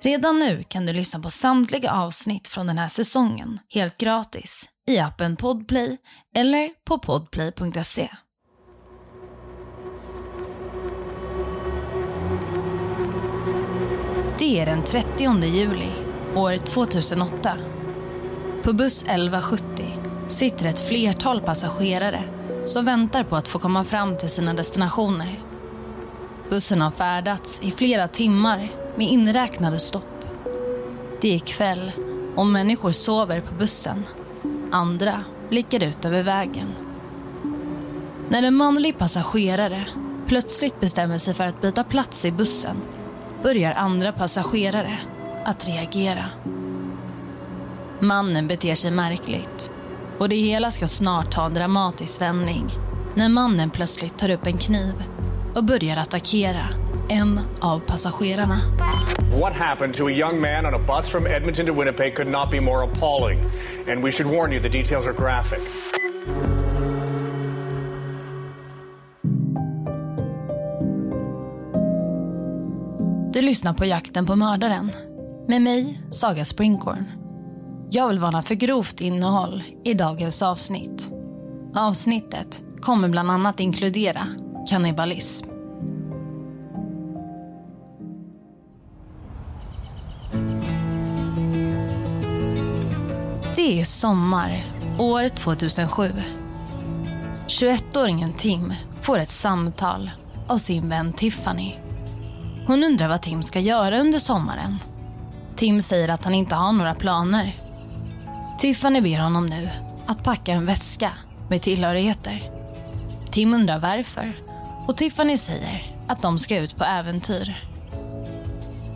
Redan nu kan du lyssna på samtliga avsnitt från den här säsongen helt gratis i appen Podplay eller på podplay.se. Det är den 30 juli år 2008. På buss 1170 sitter ett flertal passagerare som väntar på att få komma fram till sina destinationer. Bussen har färdats i flera timmar med inräknade stopp. Det är kväll och människor sover på bussen. Andra blickar ut över vägen. När en manlig passagerare plötsligt bestämmer sig för att byta plats i bussen börjar andra passagerare att reagera. Mannen beter sig märkligt och det hela ska snart ta en dramatisk vändning när mannen plötsligt tar upp en kniv och börjar attackera en av passagerarna. What happened to a young man on a bus from Edmonton to Winnipeg could not be more appalling. And we should warn you, the details are graphic. Du lyssnar på Jakten på mördaren med mig, Saga Springhorn. Jag vill varna för grovt innehåll i dagens avsnitt. Avsnittet kommer bland annat inkludera kannibalism. Det är sommar, år 2007. 21-åringen Tim får ett samtal av sin vän Tiffany. Hon undrar vad Tim ska göra under sommaren. Tim säger att han inte har några planer. Tiffany ber honom nu att packa en väska med tillhörigheter. Tim undrar varför och Tiffany säger att de ska ut på äventyr.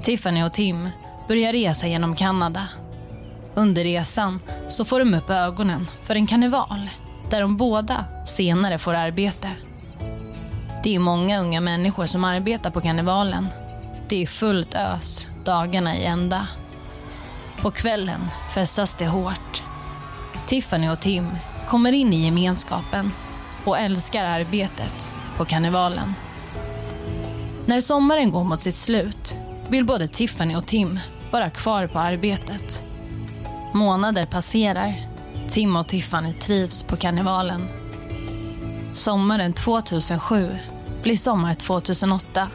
Tiffany och Tim börjar resa genom Kanada. Under resan så får de upp ögonen för en karneval där de båda senare får arbete. Det är många unga människor som arbetar på karnevalen. Det är fullt ös dagarna i ända. På kvällen festas det hårt. Tiffany och Tim kommer in i gemenskapen och älskar arbetet på karnevalen. När sommaren går mot sitt slut vill både Tiffany och Tim vara kvar på arbetet. Månader passerar. Tim och Tiffany trivs på karnevalen. Sommaren 2007 blir sommar 2008.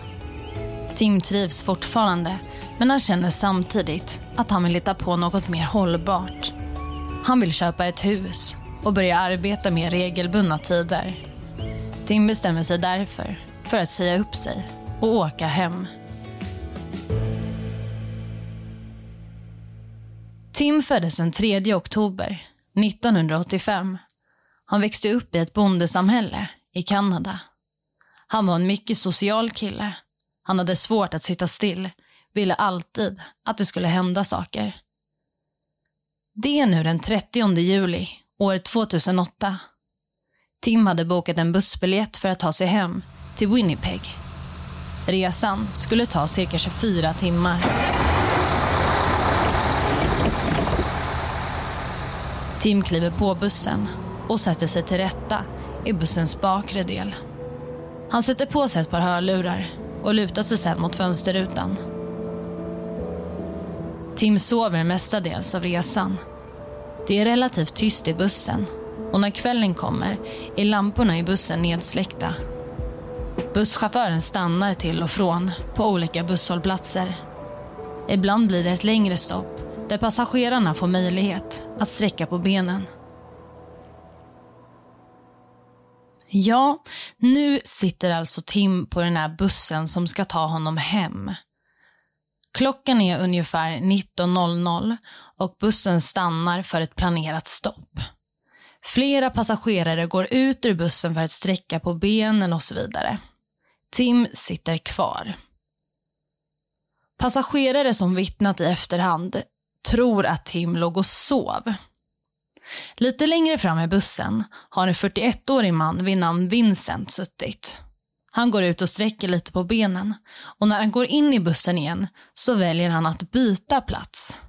Tim trivs fortfarande, men han känner samtidigt att han vill hitta på något mer hållbart. Han vill köpa ett hus och börja arbeta med regelbundna tider. Tim bestämmer sig därför för att säga upp sig och åka hem. Tim föddes den 3 oktober 1985. Han växte upp i ett bondesamhälle i Kanada. Han var en mycket social kille. Han hade svårt att sitta still, ville alltid att det skulle hända saker. Det är nu den 30 juli, år 2008. Tim hade bokat en bussbiljett för att ta sig hem till Winnipeg. Resan skulle ta cirka 24 timmar. Tim kliver på bussen och sätter sig till rätta i bussens bakre del. Han sätter på sig ett par hörlurar och lutar sig sedan mot fönsterrutan. Tim sover mestadels av resan. Det är relativt tyst i bussen och när kvällen kommer är lamporna i bussen nedsläckta. Busschauffören stannar till och från på olika busshållplatser. Ibland blir det ett längre stopp där passagerarna får möjlighet att sträcka på benen. Ja, nu sitter alltså Tim på den här bussen som ska ta honom hem. Klockan är ungefär 19.00 och bussen stannar för ett planerat stopp. Flera passagerare går ut ur bussen för att sträcka på benen och så vidare. Tim sitter kvar. Passagerare som vittnat i efterhand tror att Tim låg och sov. Lite längre fram i bussen har en 41-årig man vid namn Vincent suttit. Han går ut och sträcker lite på benen och när han går in i bussen igen så väljer han att byta plats.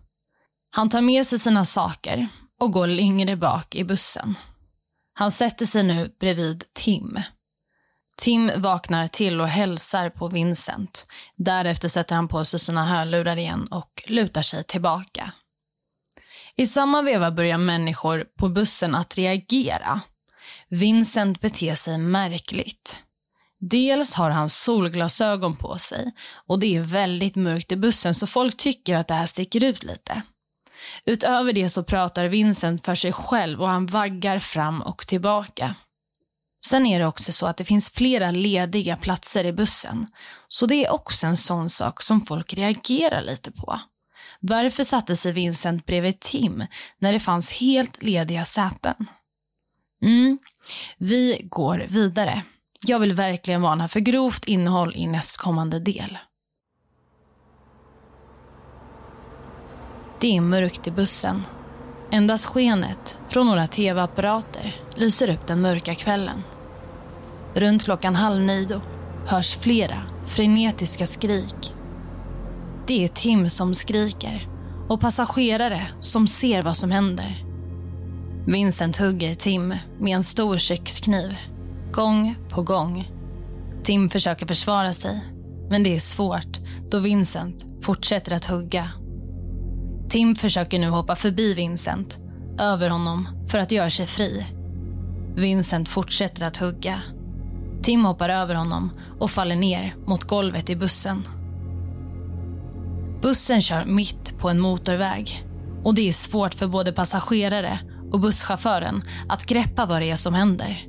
Han tar med sig sina saker och går längre bak i bussen. Han sätter sig nu bredvid Tim. Tim vaknar till och hälsar på Vincent. Därefter sätter han på sig sina hörlurar igen och lutar sig tillbaka. I samma veva börjar människor på bussen att reagera. Vincent beter sig märkligt. Dels har han solglasögon på sig och det är väldigt mörkt i bussen så folk tycker att det här sticker ut lite. Utöver det så pratar Vincent för sig själv och han vaggar fram och tillbaka. Sen är det också så att det finns flera lediga platser i bussen. Så det är också en sån sak som folk reagerar lite på. Varför satte sig Vincent bredvid Tim när det fanns helt lediga säten? Mm, vi går vidare. Jag vill verkligen varna för grovt innehåll i nästkommande del. Det är mörkt i bussen. Endast skenet från några tv-apparater lyser upp den mörka kvällen. Runt klockan halv nio hörs flera frenetiska skrik. Det är Tim som skriker och passagerare som ser vad som händer. Vincent hugger Tim med en stor kökskniv, gång på gång. Tim försöker försvara sig, men det är svårt då Vincent fortsätter att hugga. Tim försöker nu hoppa förbi Vincent, över honom, för att göra sig fri. Vincent fortsätter att hugga. Tim hoppar över honom och faller ner mot golvet i bussen. Bussen kör mitt på en motorväg och det är svårt för både passagerare och busschauffören att greppa vad det är som händer.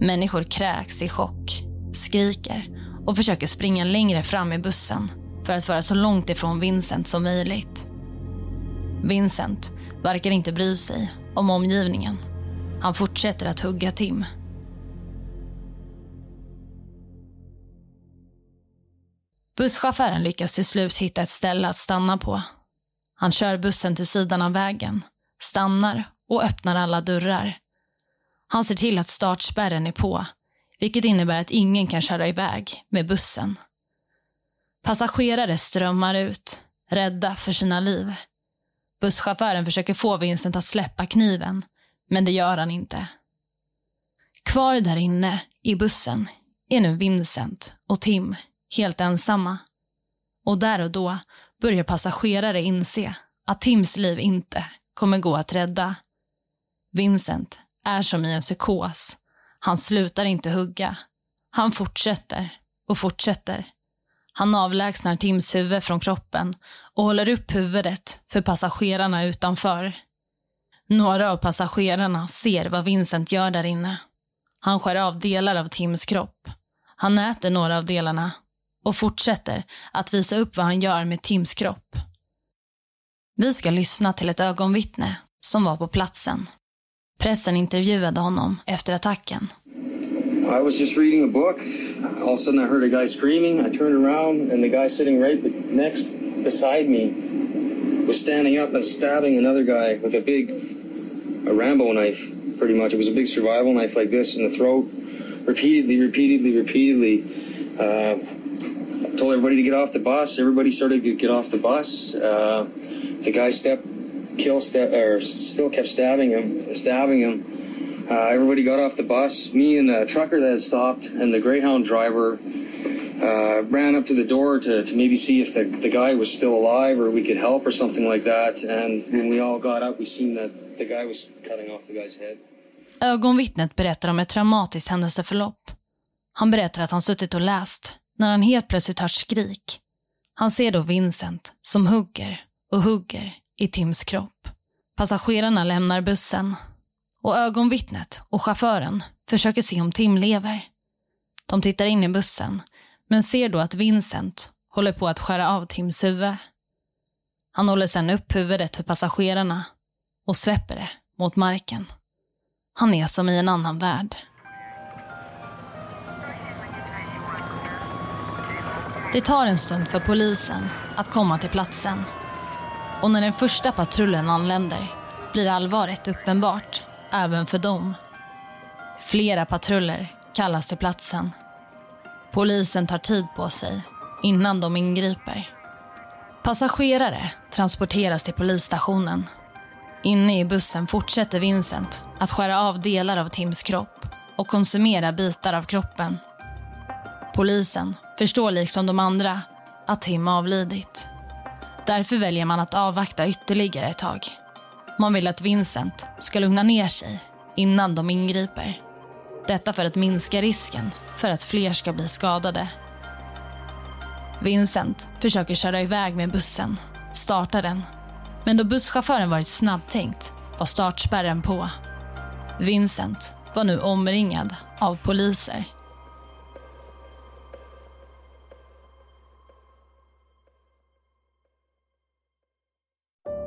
Människor kräks i chock, skriker och försöker springa längre fram i bussen för att vara så långt ifrån Vincent som möjligt. Vincent verkar inte bry sig om omgivningen. Han fortsätter att hugga Tim. Busschauffören lyckas till slut hitta ett ställe att stanna på. Han kör bussen till sidan av vägen, stannar och öppnar alla dörrar. Han ser till att startspärren är på, vilket innebär att ingen kan köra iväg med bussen. Passagerare strömmar ut, rädda för sina liv. Busschauffören försöker få Vincent att släppa kniven, men det gör han inte. Kvar där inne, i bussen, är nu Vincent och Tim helt ensamma. Och där och då börjar passagerare inse att Tims liv inte kommer gå att rädda. Vincent är som i en psykos. Han slutar inte hugga. Han fortsätter och fortsätter. Han avlägsnar Tims huvud från kroppen och håller upp huvudet för passagerarna utanför. Några av passagerarna ser vad Vincent gör där inne. Han skär av delar av Tims kropp. Han äter några av delarna och fortsätter att visa upp vad han gör med Tims kropp. Vi ska lyssna till ett ögonvittne som var på platsen. Pressen intervjuade honom efter attacken. I was just reading a book. All of a sudden, I heard a guy screaming. I turned around, and the guy sitting right next beside me was standing up and stabbing another guy with a big a Rambo knife, pretty much. It was a big survival knife like this in the throat, repeatedly, repeatedly, repeatedly. Uh, I told everybody to get off the bus. Everybody started to get off the bus. Uh, the guy stepped, kill, step, or still kept stabbing him, stabbing him. Uh, everybody got off the bus. Me and a trucker that had stopped, and the Greyhound driver uh, ran up to the door to, to maybe see if the, the guy was still alive or we could help or something like that. And when we all got up, we seen that the guy was cutting off the guy's head. Ögonvittnet berättar om ett traumatiskt händelseförlopp. Han berättar att han suttit och läst när han helt plötsligt hör skrik. Han ser då Vincent som hugger och hugger i Tims kropp. Passagerarna lämnar bussen och ögonvittnet och chauffören försöker se om Tim lever. De tittar in i bussen men ser då att Vincent håller på att skära av Tims huvud. Han håller sedan upp huvudet för passagerarna och släpper det mot marken. Han är som i en annan värld. Det tar en stund för polisen att komma till platsen. Och när den första patrullen anländer blir allvaret uppenbart, även för dem. Flera patruller kallas till platsen. Polisen tar tid på sig innan de ingriper. Passagerare transporteras till polisstationen. Inne i bussen fortsätter Vincent att skära av delar av Tims kropp och konsumera bitar av kroppen. Polisen förstår liksom de andra att Tim avlidit. Därför väljer man att avvakta ytterligare ett tag. Man vill att Vincent ska lugna ner sig innan de ingriper. Detta för att minska risken för att fler ska bli skadade. Vincent försöker köra iväg med bussen, starta den. Men då busschauffören varit snabbtänkt var startspärren på. Vincent var nu omringad av poliser.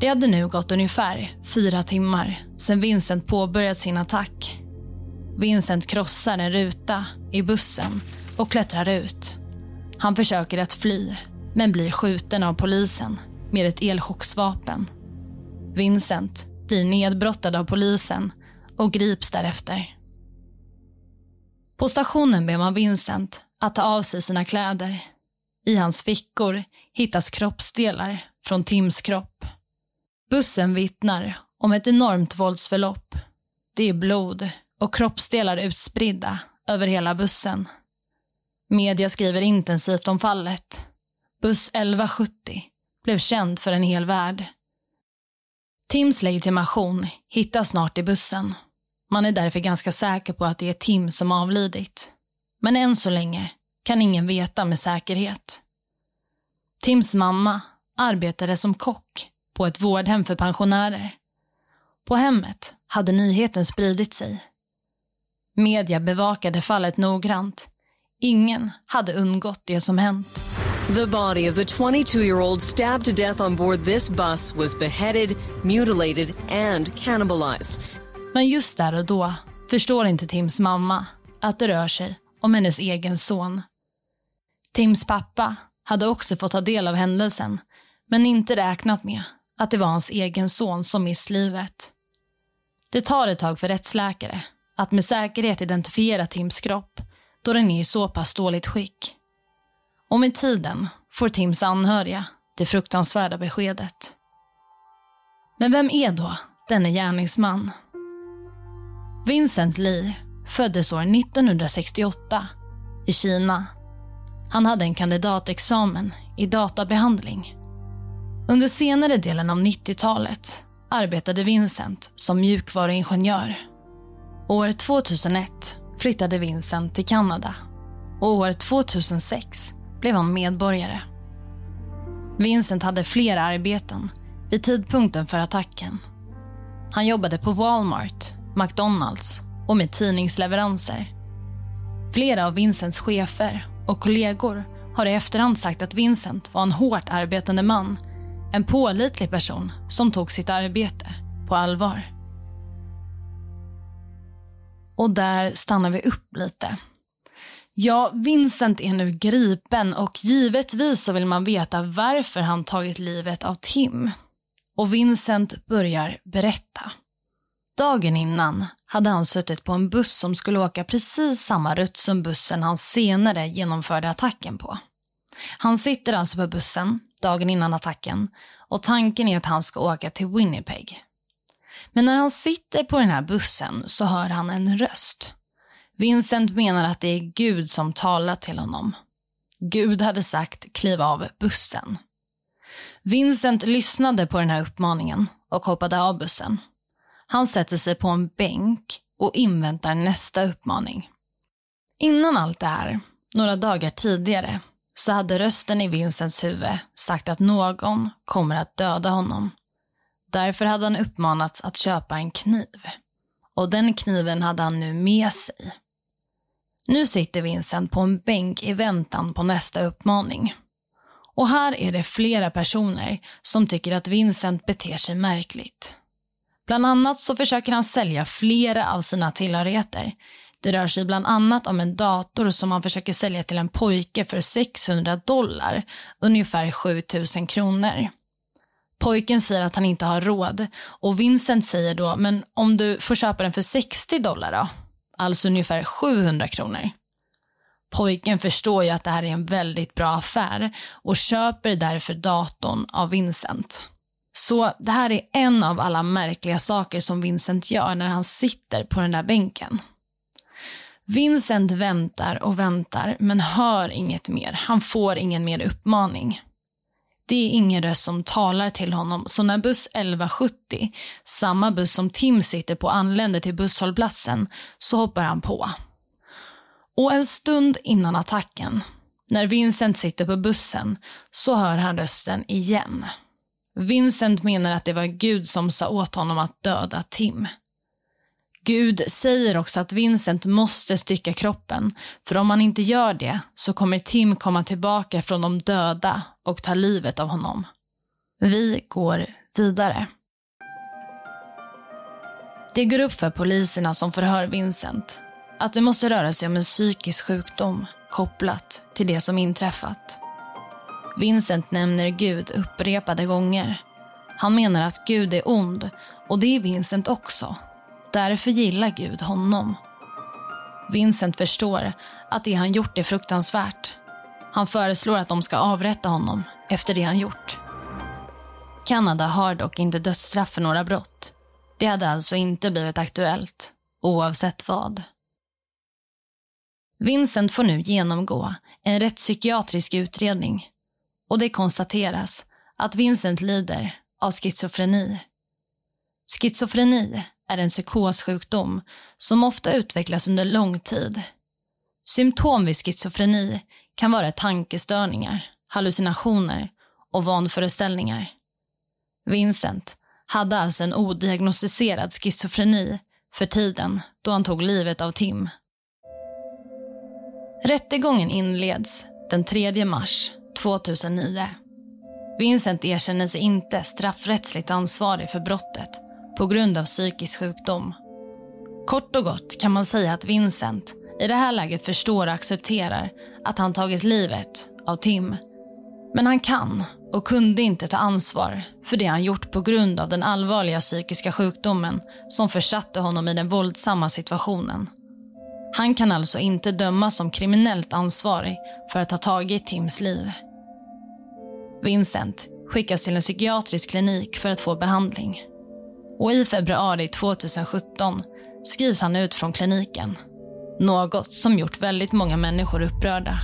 Det hade nu gått ungefär fyra timmar sedan Vincent påbörjat sin attack. Vincent krossar en ruta i bussen och klättrar ut. Han försöker att fly, men blir skjuten av polisen med ett elchocksvapen. Vincent blir nedbrottad av polisen och grips därefter. På stationen ber man Vincent att ta av sig sina kläder. I hans fickor hittas kroppsdelar från Tims kropp. Bussen vittnar om ett enormt våldsförlopp. Det är blod och kroppsdelar utspridda över hela bussen. Media skriver intensivt om fallet. Buss 1170 blev känd för en hel värld. Tims legitimation hittas snart i bussen. Man är därför ganska säker på att det är Tim som avlidit. Men än så länge kan ingen veta med säkerhet. Tims mamma arbetade som kock på ett vårdhem för pensionärer. På hemmet hade nyheten spridit sig. Media bevakade fallet noggrant. Ingen hade undgått det som hänt. The body of the 22 year old stabbed to death on board this bus was beheaded, mutilated, and cannibalized. Men just där och då förstår inte Tims mamma att det rör sig om hennes egen son. Tims pappa hade också fått ta del av händelsen men inte räknat med att det var hans egen son som mist livet. Det tar ett tag för rättsläkare att med säkerhet identifiera Tims kropp då den är i så pass dåligt skick. Och med tiden får Tims anhöriga det fruktansvärda beskedet. Men vem är då denne gärningsman? Vincent Li föddes år 1968 i Kina. Han hade en kandidatexamen i databehandling. Under senare delen av 90-talet arbetade Vincent som mjukvaruingenjör. År 2001 flyttade Vincent till Kanada och år 2006 blev han medborgare. Vincent hade flera arbeten vid tidpunkten för attacken. Han jobbade på Walmart, McDonalds och med tidningsleveranser. Flera av Vincents chefer och kollegor har i efterhand sagt att Vincent var en hårt arbetande man. En pålitlig person som tog sitt arbete på allvar. Och där stannar vi upp lite. Ja, Vincent är nu gripen och givetvis så vill man veta varför han tagit livet av Tim. Och Vincent börjar berätta. Dagen innan hade han suttit på en buss som skulle åka precis samma rutt som bussen han senare genomförde attacken på. Han sitter alltså på bussen dagen innan attacken och tanken är att han ska åka till Winnipeg. Men när han sitter på den här bussen så hör han en röst. Vincent menar att det är Gud som talat till honom. Gud hade sagt kliv av bussen. Vincent lyssnade på den här uppmaningen och hoppade av bussen. Han sätter sig på en bänk och inväntar nästa uppmaning. Innan allt det här, några dagar tidigare, så hade rösten i Vincents huvud sagt att någon kommer att döda honom. Därför hade han uppmanats att köpa en kniv. Och den kniven hade han nu med sig. Nu sitter Vincent på en bänk i väntan på nästa uppmaning. Och här är det flera personer som tycker att Vincent beter sig märkligt. Bland annat så försöker han sälja flera av sina tillhörigheter. Det rör sig bland annat om en dator som han försöker sälja till en pojke för 600 dollar, ungefär 7000 kronor. Pojken säger att han inte har råd och Vincent säger då, men om du får köpa den för 60 dollar då? Alltså ungefär 700 kronor. Pojken förstår ju att det här är en väldigt bra affär och köper därför datorn av Vincent. Så det här är en av alla märkliga saker som Vincent gör när han sitter på den där bänken. Vincent väntar och väntar men hör inget mer. Han får ingen mer uppmaning. Det är ingen röst som talar till honom så när buss 1170, samma buss som Tim sitter på, anländer till busshållplatsen så hoppar han på. Och en stund innan attacken, när Vincent sitter på bussen, så hör han rösten igen. Vincent menar att det var Gud som sa åt honom att döda Tim. Gud säger också att Vincent måste stycka kroppen, för om han inte gör det så kommer Tim komma tillbaka från de döda och ta livet av honom. Vi går vidare. Det går upp för poliserna som förhör Vincent att det måste röra sig om en psykisk sjukdom kopplat till det som inträffat. Vincent nämner Gud upprepade gånger. Han menar att Gud är ond och det är Vincent också. Därför gillar Gud honom. Vincent förstår att det han gjort är fruktansvärt. Han föreslår att de ska avrätta honom efter det han gjort. Kanada har dock inte dödsstraff för några brott. Det hade alltså inte blivit aktuellt, oavsett vad. Vincent får nu genomgå en rättspsykiatrisk utredning och det konstateras att Vincent lider av schizofreni. Schizofreni är en psykossjukdom som ofta utvecklas under lång tid. Symptom vid schizofreni kan vara tankestörningar, hallucinationer och vanföreställningar. Vincent hade alltså en odiagnostiserad schizofreni för tiden då han tog livet av Tim. Rättegången inleds den 3 mars 2009. Vincent erkänner sig inte straffrättsligt ansvarig för brottet på grund av psykisk sjukdom. Kort och gott kan man säga att Vincent i det här läget förstår och accepterar att han tagit livet av Tim. Men han kan och kunde inte ta ansvar för det han gjort på grund av den allvarliga psykiska sjukdomen som försatte honom i den våldsamma situationen. Han kan alltså inte dömas som kriminellt ansvarig för att ha tagit Tims liv. Vincent skickas till en psykiatrisk klinik för att få behandling. Och I februari 2017 skrivs han ut från kliniken. Något som gjort väldigt många människor upprörda.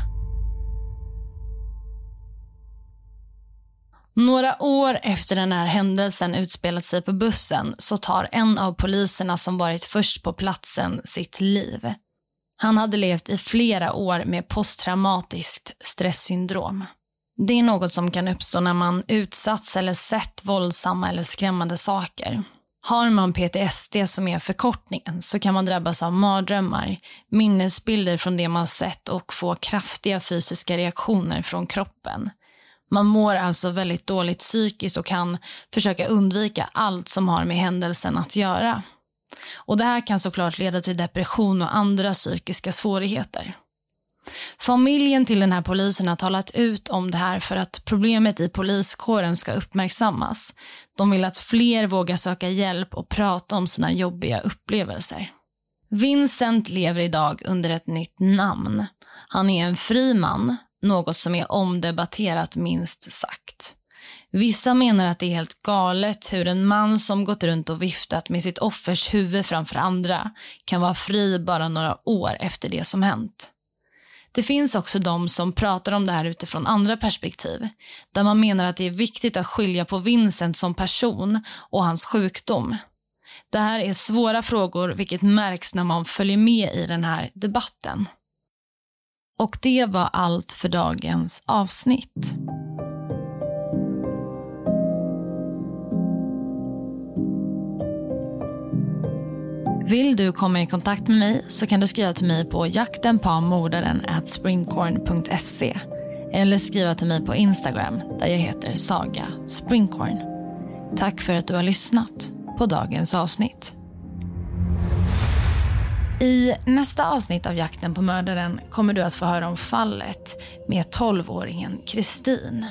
Några år efter den här händelsen utspelat sig på bussen så tar en av poliserna som varit först på platsen sitt liv. Han hade levt i flera år med posttraumatiskt stresssyndrom. Det är något som kan uppstå när man utsatts eller sett våldsamma eller skrämmande saker. Har man PTSD som är förkortningen så kan man drabbas av mardrömmar, minnesbilder från det man sett och få kraftiga fysiska reaktioner från kroppen. Man mår alltså väldigt dåligt psykiskt och kan försöka undvika allt som har med händelsen att göra. Och Det här kan såklart leda till depression och andra psykiska svårigheter. Familjen till den här polisen har talat ut om det här för att problemet i poliskåren ska uppmärksammas. De vill att fler vågar söka hjälp och prata om sina jobbiga upplevelser. Vincent lever idag under ett nytt namn. Han är en fri man, något som är omdebatterat minst sagt. Vissa menar att det är helt galet hur en man som gått runt och viftat med sitt offers huvud framför andra kan vara fri bara några år efter det som hänt. Det finns också de som pratar om det här utifrån andra perspektiv, där man menar att det är viktigt att skilja på Vincent som person och hans sjukdom. Det här är svåra frågor, vilket märks när man följer med i den här debatten. Och det var allt för dagens avsnitt. Vill du komma i kontakt med mig så kan du skriva till mig på jaktenpamordaren@springcorn.se eller skriva till mig på Instagram där jag heter Saga Springcorn. Tack för att du har lyssnat på dagens avsnitt. I nästa avsnitt av Jakten på mördaren kommer du att få höra om fallet med 12-åringen Kristin.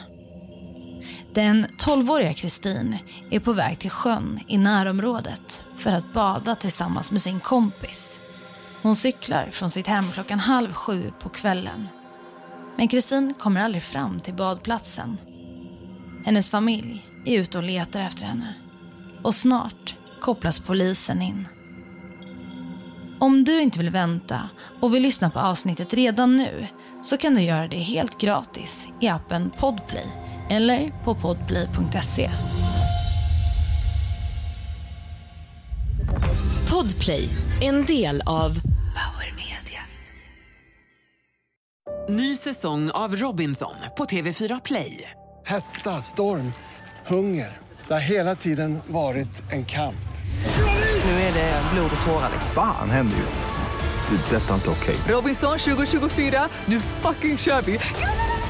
Den 12-åriga Kristin är på väg till sjön i närområdet för att bada tillsammans med sin kompis. Hon cyklar från sitt hem klockan halv sju på kvällen. Men Kristin kommer aldrig fram till badplatsen. Hennes familj är ute och letar efter henne. Och snart kopplas polisen in. Om du inte vill vänta och vill lyssna på avsnittet redan nu så kan du göra det helt gratis i appen Podplay eller på podplay.se. Podplay, en del av Power Media. Ny säsong av Robinson på TV4 Play. Hetta, storm, hunger. Det har hela tiden varit en kamp. Nu är det blod och tårar. Fan händer just. Det. är Detta är inte okej. Robinson 2024, nu fucking kör vi!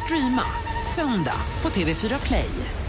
Streama söndag på TV4 Play.